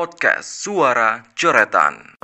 Podcast Suara Coretan.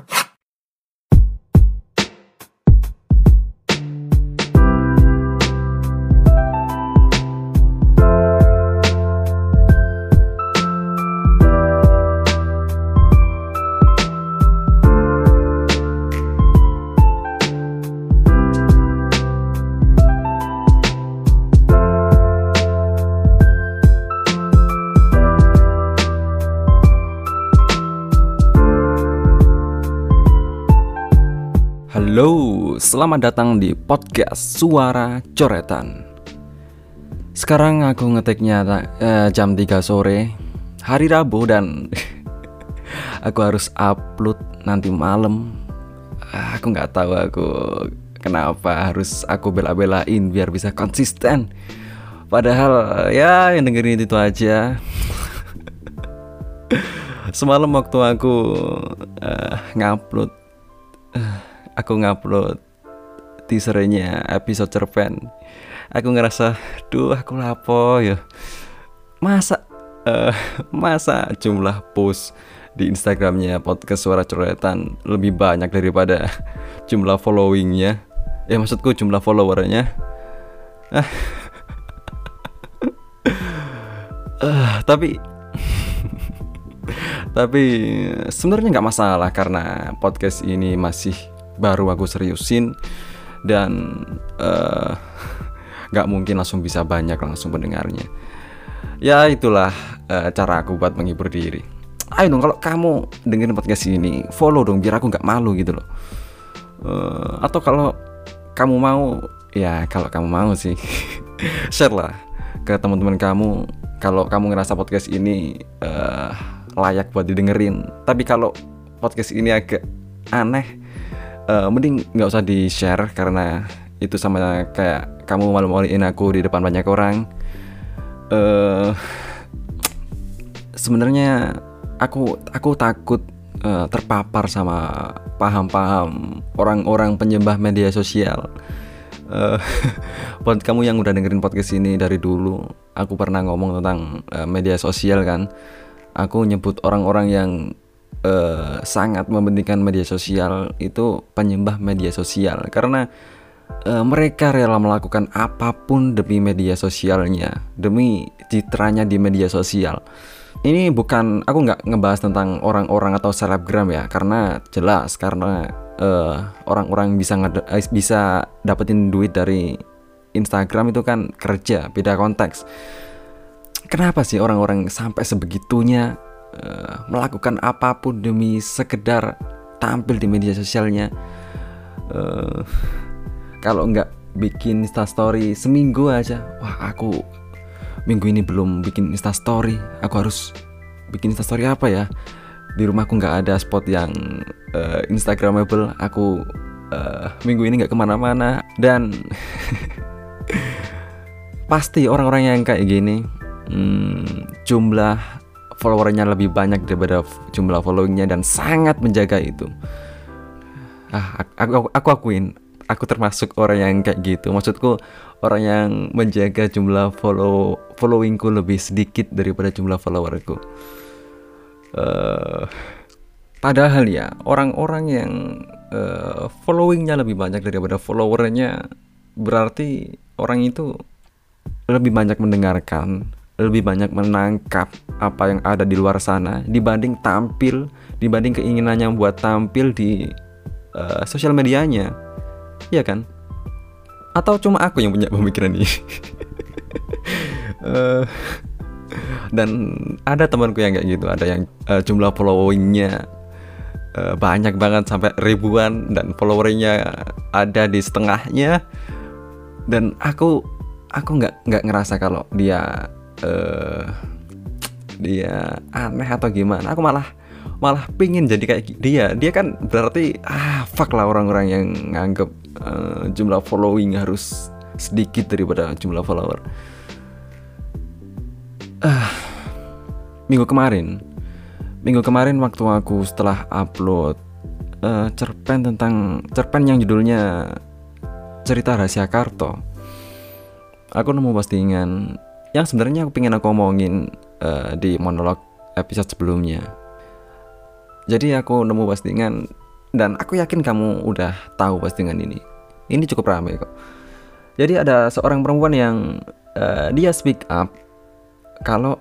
Selamat datang di podcast Suara Coretan. Sekarang aku ngetiknya eh, jam 3 sore, hari Rabu dan aku harus upload nanti malam. Ah, Aku nggak tahu aku kenapa harus aku bela-belain biar bisa konsisten. Padahal ya yang dengerin itu aja. Semalam waktu aku eh, ngupload eh, aku ngupload teasernya episode cerpen. Aku ngerasa duh aku lapo ya. Masa eh, masa jumlah post di Instagramnya podcast suara coretan lebih banyak daripada jumlah followingnya? Ya maksudku jumlah followernya. Ah. Eh, tapi tapi sebenarnya nggak masalah karena podcast ini masih baru aku seriusin dan eh, nggak mungkin langsung bisa banyak langsung pendengarnya. Ya itulah eh, cara aku buat menghibur diri. Ayo dong kalau kamu dengerin podcast ini follow dong biar aku nggak malu gitu loh. Eh, atau kalau kamu mau ya kalau kamu mau sih share lah ke teman-teman kamu kalau kamu ngerasa podcast ini eh, layak buat didengerin. Tapi kalau podcast ini agak aneh, eh, mending nggak usah di share karena itu sama kayak kamu malu-maluin aku di depan banyak orang. eh Sebenarnya aku aku takut eh, terpapar sama paham-paham orang-orang penyembah media sosial. Eh, buat kamu yang udah dengerin podcast ini dari dulu, aku pernah ngomong tentang eh, media sosial kan. Aku nyebut orang-orang yang eh, sangat mementingkan media sosial itu penyembah media sosial karena eh, mereka rela melakukan apa pun demi media sosialnya, demi citranya di media sosial. Ini bukan aku nggak ngebahas tentang orang-orang atau selebgram ya, karena jelas karena eh, orang-orang bisa eh, bisa dapetin duit dari Instagram itu kan kerja, beda konteks. Kenapa sih orang-orang sampai sebegitunya eh, melakukan apa pun demi sekedar tampil di media sosialnya? Eh, kalau nggak bikin instastory seminggu aja, wah aku minggu ini belum bikin instastory, aku harus bikin instastory apa ya? Di rumahku nggak ada spot yang eh, instagramable, aku eh, minggu ini nggak ke mana-mana dan pasti orang-orang yang kayak gini hmm, jumlah followernya lebih banyak daripada jumlah followingnya dan sangat menjaga itu. Ah ak- aku, aku, aku akuin aku termasuk orang yang kayak gitu. Maksudku orang yang menjaga jumlah follow followingku lebih sedikit daripada jumlah followerku. Eh padahal ya orang-orang yang eh, followingnya lebih banyak daripada followernya berarti orang itu lebih banyak mendengarkan, lebih banyak menangkap apa yang ada di luar sana dibanding tampil, dibanding keinginannya buat tampil di eh, sosial medianya, ya kan? Atau cuma aku yang punya pemikiran ini? Eh, dan ada temanku yang kayak gitu, ada yang eh, jumlah followingnya eh, banyak banget sampai ribuan dan followernya ada di setengahnya dan aku aku nggak nggak ngerasa kalau dia eh dia aneh atau gimana? Aku malah malah pingin jadi kayak dia. Dia kan berarti ah fuck lah orang-orang yang nganggep eh, jumlah following harus sedikit daripada jumlah follower. Ah minggu kemarin minggu kemarin waktu aku setelah upload eh, cerpen tentang cerpen yang judulnya cerita rahasia Karto. Aku nemu postingan yang sebenarnya aku pengen aku omongin eh, di monolog episode sebelumnya. Jadi aku nemu postingan dan aku yakin kamu udah tahu postingan ini. Ini cukup ramai kok. Jadi ada seorang perempuan yang uh, dia speak up kalau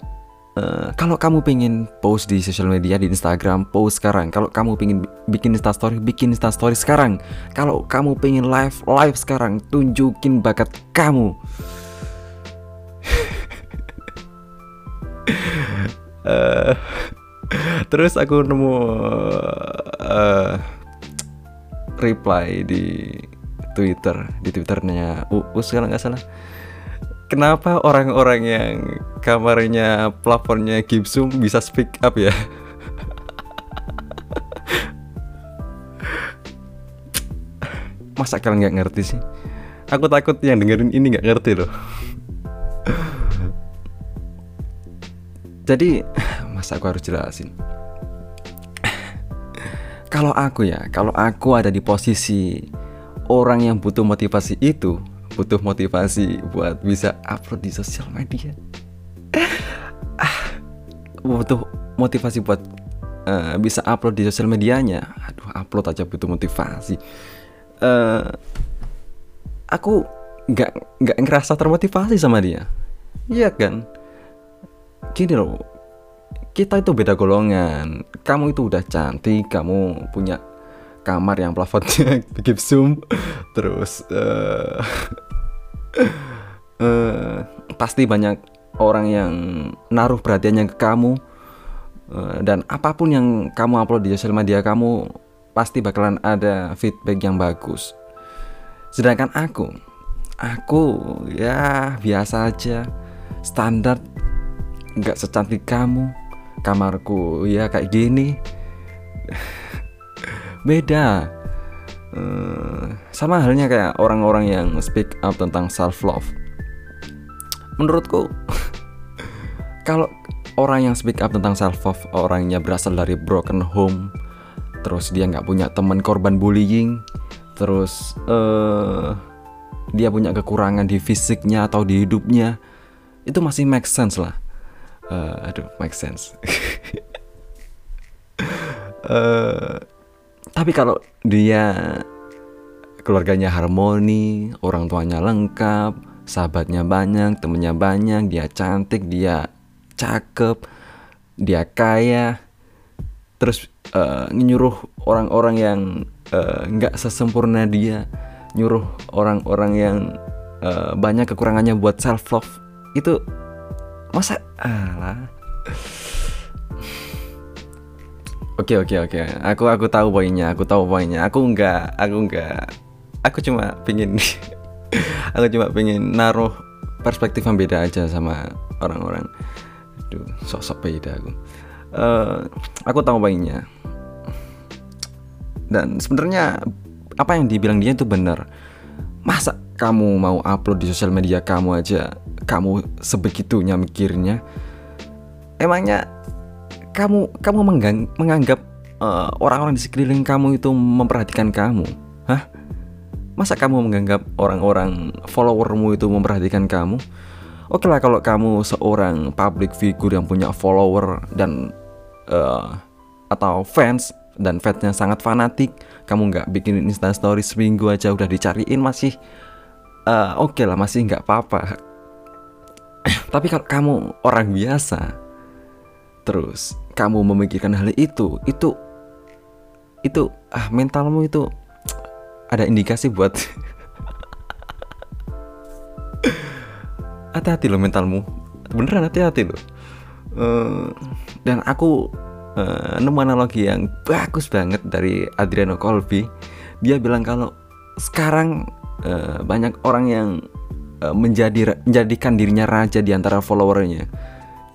uh, kalau kamu pengen post di sosial media di Instagram post sekarang. Kalau kamu pengen bikin instastory bikin instastory sekarang. Kalau kamu pengen live live sekarang tunjukin bakat kamu uh, terus aku nemu uh, reply di Twitter di twitternya Uus kalau nggak salah. Kenapa orang-orang yang kamarnya plafonnya Gibsum bisa speak up ya? Masa kalian nggak ngerti sih? Aku takut yang dengerin ini nggak ngerti loh jadi masa aku harus jelasin? Kalau aku ya kalau aku ada di posisi orang yang butuh motivasi itu butuh motivasi buat bisa upload di sosial media. Ah butuh motivasi buat uh, bisa upload di sosial medianya. Aduh upload aja butuh motivasi. Uh, aku nggak nggak ngerasa termotivasi sama dia. Iya kan gini loh kita itu beda golongan. Kamu itu udah cantik kamu punya kamar yang plafonnya gipsum terus uh, uh, pasti banyak orang yang naruh perhatiannya ke kamu. Uh, dan apa pun yang kamu upload di sosial media kamu pasti bakalan ada feedback yang bagus. Sedangkan aku aku ya biasa aja standar nggak secantik kamu kamarku ya kayak gini. Beda. Uh, sama halnya kayak orang-orang yang speak up tentang self love menurutku kalau orang yang speak up tentang self love orangnya berasal dari broken home terus dia nggak punya teman korban bullying terus uh, dia punya kekurangan di fisiknya atau di hidupnya itu masih make sense lah uh, aduh make sense. Uh, tapi kalau dia keluarganya harmoni orang tuanya lengkap sahabatnya banyak temennya banyak dia cantik dia cakep dia kaya terus uh, nyuruh orang-orang yang nggak uh, sesempurna dia nyuruh orang-orang yang uh, banyak kekurangannya buat self love itu masa alah Oke oke oke. Aku aku tahu poinnya. Aku tahu poinnya. Aku enggak. Aku enggak. Aku cuma pingin. aku cuma pingin naruh perspektif yang beda aja sama orang-orang. Aduh, sok-sok beda aku. Uh, aku tahu poinnya. Dan sebenarnya apa yang dibilang dia itu benar. Masa kamu mau upload di sosial media kamu aja, kamu sebegitunya mikirnya? Emangnya kamu kamu menggang, menganggap uh, orang-orang di sekeliling kamu itu memperhatikan kamu, hah? Masa kamu menganggap orang-orang followermu itu memperhatikan kamu? Oke lah kalau kamu seorang public figure yang punya follower dan uh, atau fans dan fansnya sangat fanatik, kamu nggak bikin instastory seminggu aja udah dicariin masih uh, oke okay lah masih nggak apa-apa. Tapi kalau kamu orang biasa, terus kamu memikirkan hal itu itu itu ah mentalmu itu ada indikasi buat hati-hati loh mentalmu. Beneran hati-hati loh. Uh, dan aku uh, nemu analogi yang bagus banget dari Adriano Colby. Dia bilang kalau sekarang uh, banyak orang yang uh, menjadi menjadikan dirinya raja di antara followernya.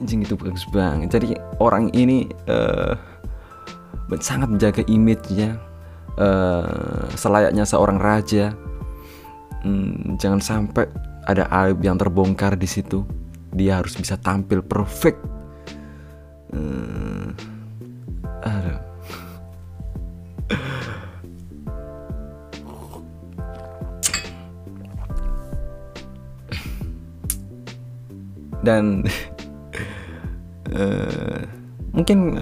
Anjing itu bagus banget. Jadi orang ini uh, sangat menjaga image-nya uh, selayaknya seorang raja. Hmm, jangan sampai ada aib yang terbongkar di situ. Dia harus bisa tampil perfect. Uh, aduh dan uh, mungkin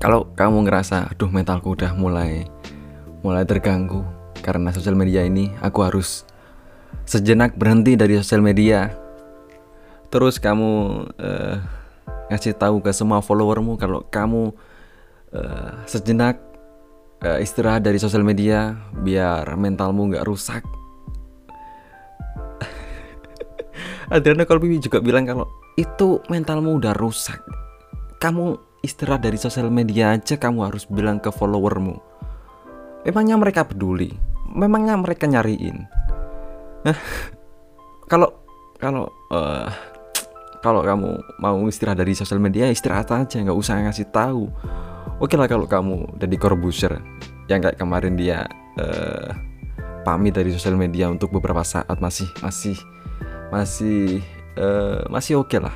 kalau kamu ngerasa aduh mentalku udah mulai mulai terganggu karena sosial media ini aku harus sejenak berhenti dari sosial media. Terus kamu uh, ngasih tahu ke semua followermu kalau kamu uh, sejenak uh, istirahat dari sosial media biar mentalmu nggak rusak Adriana Kolbi juga bilang kalau itu mentalmu udah rusak. Kamu istirahat dari sosial media aja kamu harus bilang ke followermu. Memangnya mereka peduli? Memangnya mereka nyariin? Kalau kalau uh, kalau kamu mau istirahat dari sosial media istirahat aja nggak usah ngasih tahu. Oke lah kalau kamu jadi Corbusier yang kayak kemarin dia uh, pamit dari sosial media untuk beberapa saat masih masih masih uh, masih oke okay lah.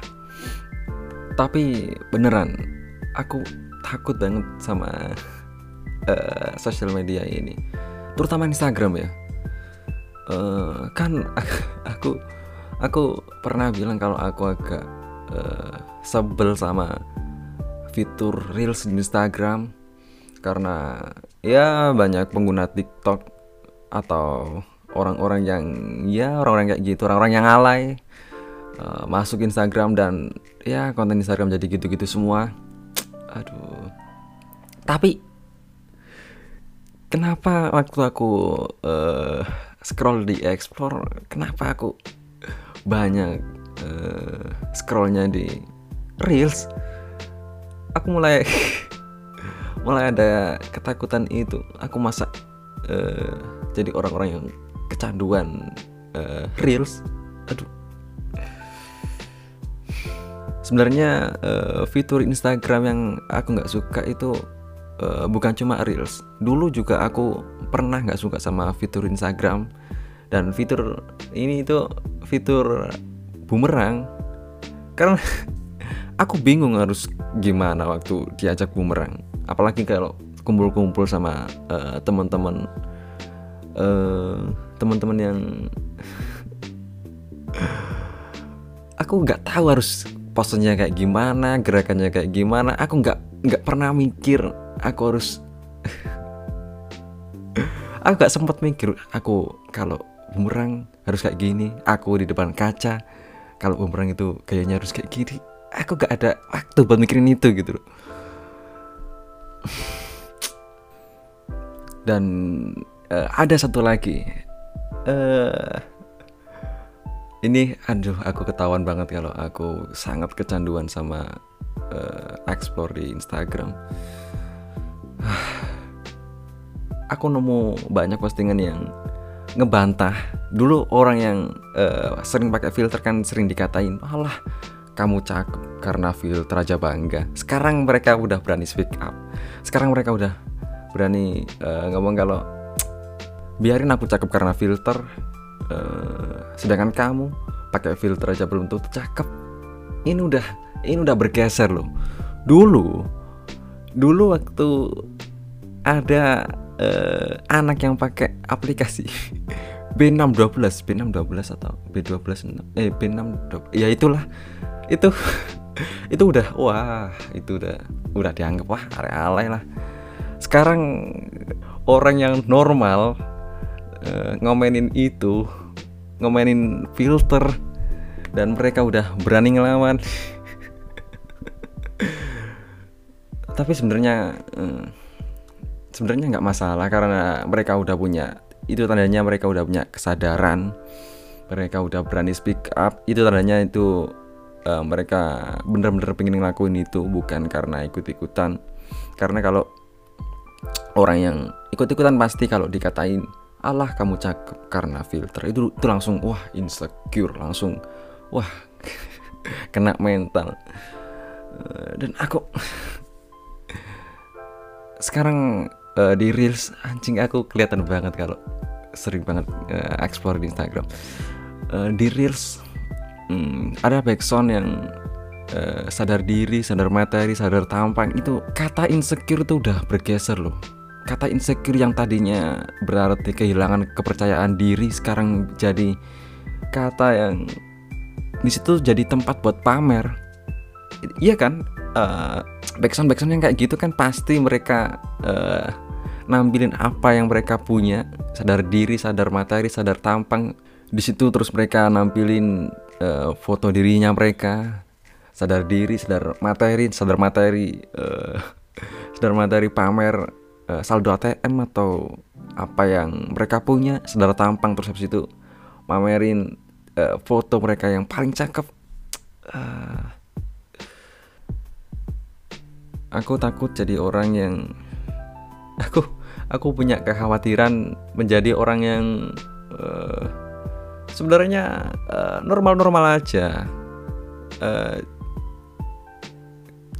Tapi beneran aku takut banget sama uh, sosial media ini. Terutama Instagram ya. Uh, kan aku aku pernah bilang kalau aku agak uh, sebel sama fitur reels di Instagram. Karena ya banyak pengguna TikTok atau orang-orang yang ya orang-orang kayak gitu orang-orang yang alay uh, masuk Instagram dan ya konten Instagram jadi gitu-gitu semua. Aduh. Tapi kenapa waktu aku uh, scroll di explore kenapa aku banyak uh, scrollnya di reels? Aku mulai mulai ada ketakutan itu. Aku masa uh, jadi orang-orang yang kecanduan uh, reels? Aduh. Sebenarnya uh, fitur Instagram yang aku nggak suka itu uh, bukan cuma reels. Dulu juga aku pernah nggak suka sama fitur Instagram. Dan fitur ini itu fitur bumerang. Karena aku bingung harus gimana waktu diajak bumerang. Apalagi kalau kumpul-kumpul sama uh, teman-teman uh, teman-teman yang aku nggak tahu harus posenya kayak gimana gerakannya kayak gimana. Aku nggak nggak pernah mikir aku harus aku nggak sempat mikir aku kalau bumerang harus kayak gini aku di depan kaca kalau bumerang itu kayaknya harus kayak gini. Aku nggak ada waktu buat mikirin itu gitu loh. Dan uh, ada satu lagi uh, ini aduh aku ketahuan banget kalau aku sangat kecanduan sama uh, explore di Instagram. Aku nemu banyak postingan yang ngebantah. Dulu orang yang uh, sering pakai filter kan sering dikatain alah kamu cakep karena filter aja bangga. Sekarang mereka udah berani speak up. Sekarang mereka udah berani uh, ngomong kalau biarin aku cakep karena filter uh, sedangkan kamu pakai filter aja belum tentu cakep. Ini udah ini udah bergeser loh. Dulu dulu waktu ada uh, anak yang pakai aplikasi B612 B612 atau B12 eh B6 ya itulah. Itu itu udah wah itu udah udah dianggap wah alay lah. Sekarang orang yang normal uh, ngomenin itu ngomenin filter dan mereka udah berani ngelawan. Tapi sebenarnya uh, sebenarnya nggak masalah karena mereka udah punya itu tandanya mereka udah punya kesadaran. Mereka udah berani speak up itu tandanya itu uh, mereka bener-bener pengen ngelakuin itu bukan karena ikut-ikutan. Karena kalau orang yang ikut-ikutan pasti kalau dikatain Allah kamu cakep. Karena filter. Itu itu langsung wah insecure. Langsung wah kena mental. Uh, dan aku sekarang uh, di reels anjing aku kelihatan banget kalau sering banget uh, explore di Instagram. Uh, di reels um, ada backsound yang uh, sadar diri, sadar materi, sadar tampang itu kata insecure tuh udah bergeser loh kata insecure yang tadinya berarti kehilangan kepercayaan diri sekarang jadi kata yang di situ jadi tempat buat pamer. Iya kan? Uh, backsound backsound yang kayak gitu kan pasti mereka uh, nampilin apa yang mereka punya. Sadar diri sadar materi sadar tampang. Di situ terus mereka nampilin uh, foto dirinya mereka. Sadar diri sadar materi sadar materi uh, sadar materi pamer uh, saldo ATM atau apa yang mereka punya sadar tampang terus habis itu mamerin uh, foto mereka yang paling cakep. Uh, aku takut jadi orang yang aku aku punya kekhawatiran menjadi orang yang uh, sebenarnya normal-normal uh, aja. Uh,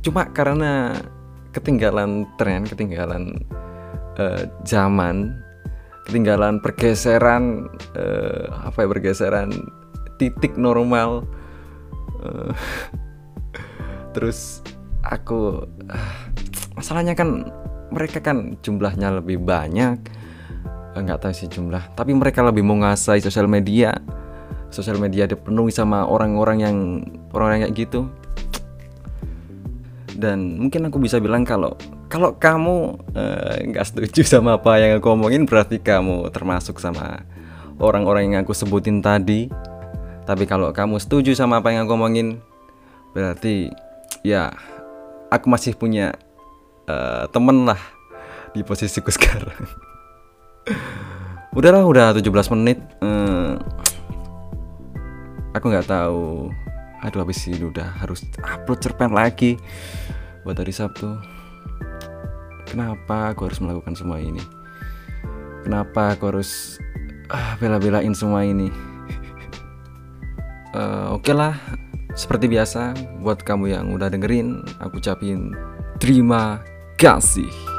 cuma karena ketinggalan tren ketinggalan uh, zaman ketinggalan pergeseran uh, apa ya pergeseran titik normal. Uh, terus aku uh, masalahnya kan mereka kan jumlahnya lebih banyak. Nggak tahu sih jumlah tapi mereka lebih menguasai sosial media. Sosial media dipenuhi sama orang-orang yang orang-orang kayak gitu dan mungkin aku bisa bilang kalau kalau kamu nggak uh, setuju sama apa yang aku omongin berarti kamu termasuk sama orang-orang yang aku sebutin tadi. Tapi kalau kamu setuju sama apa yang aku omongin berarti ya aku masih punya uh, temen lah di posisiku sekarang. Udahlah udah 17 menit uh, aku nggak tahu aduh habis ini udah harus upload cerpen lagi buat hari Sabtu. Kenapa aku harus melakukan semua ini? Kenapa aku harus ah, bela-belain semua ini? Uh, oke okay lah seperti biasa buat kamu yang udah dengerin aku ucapin terima kasih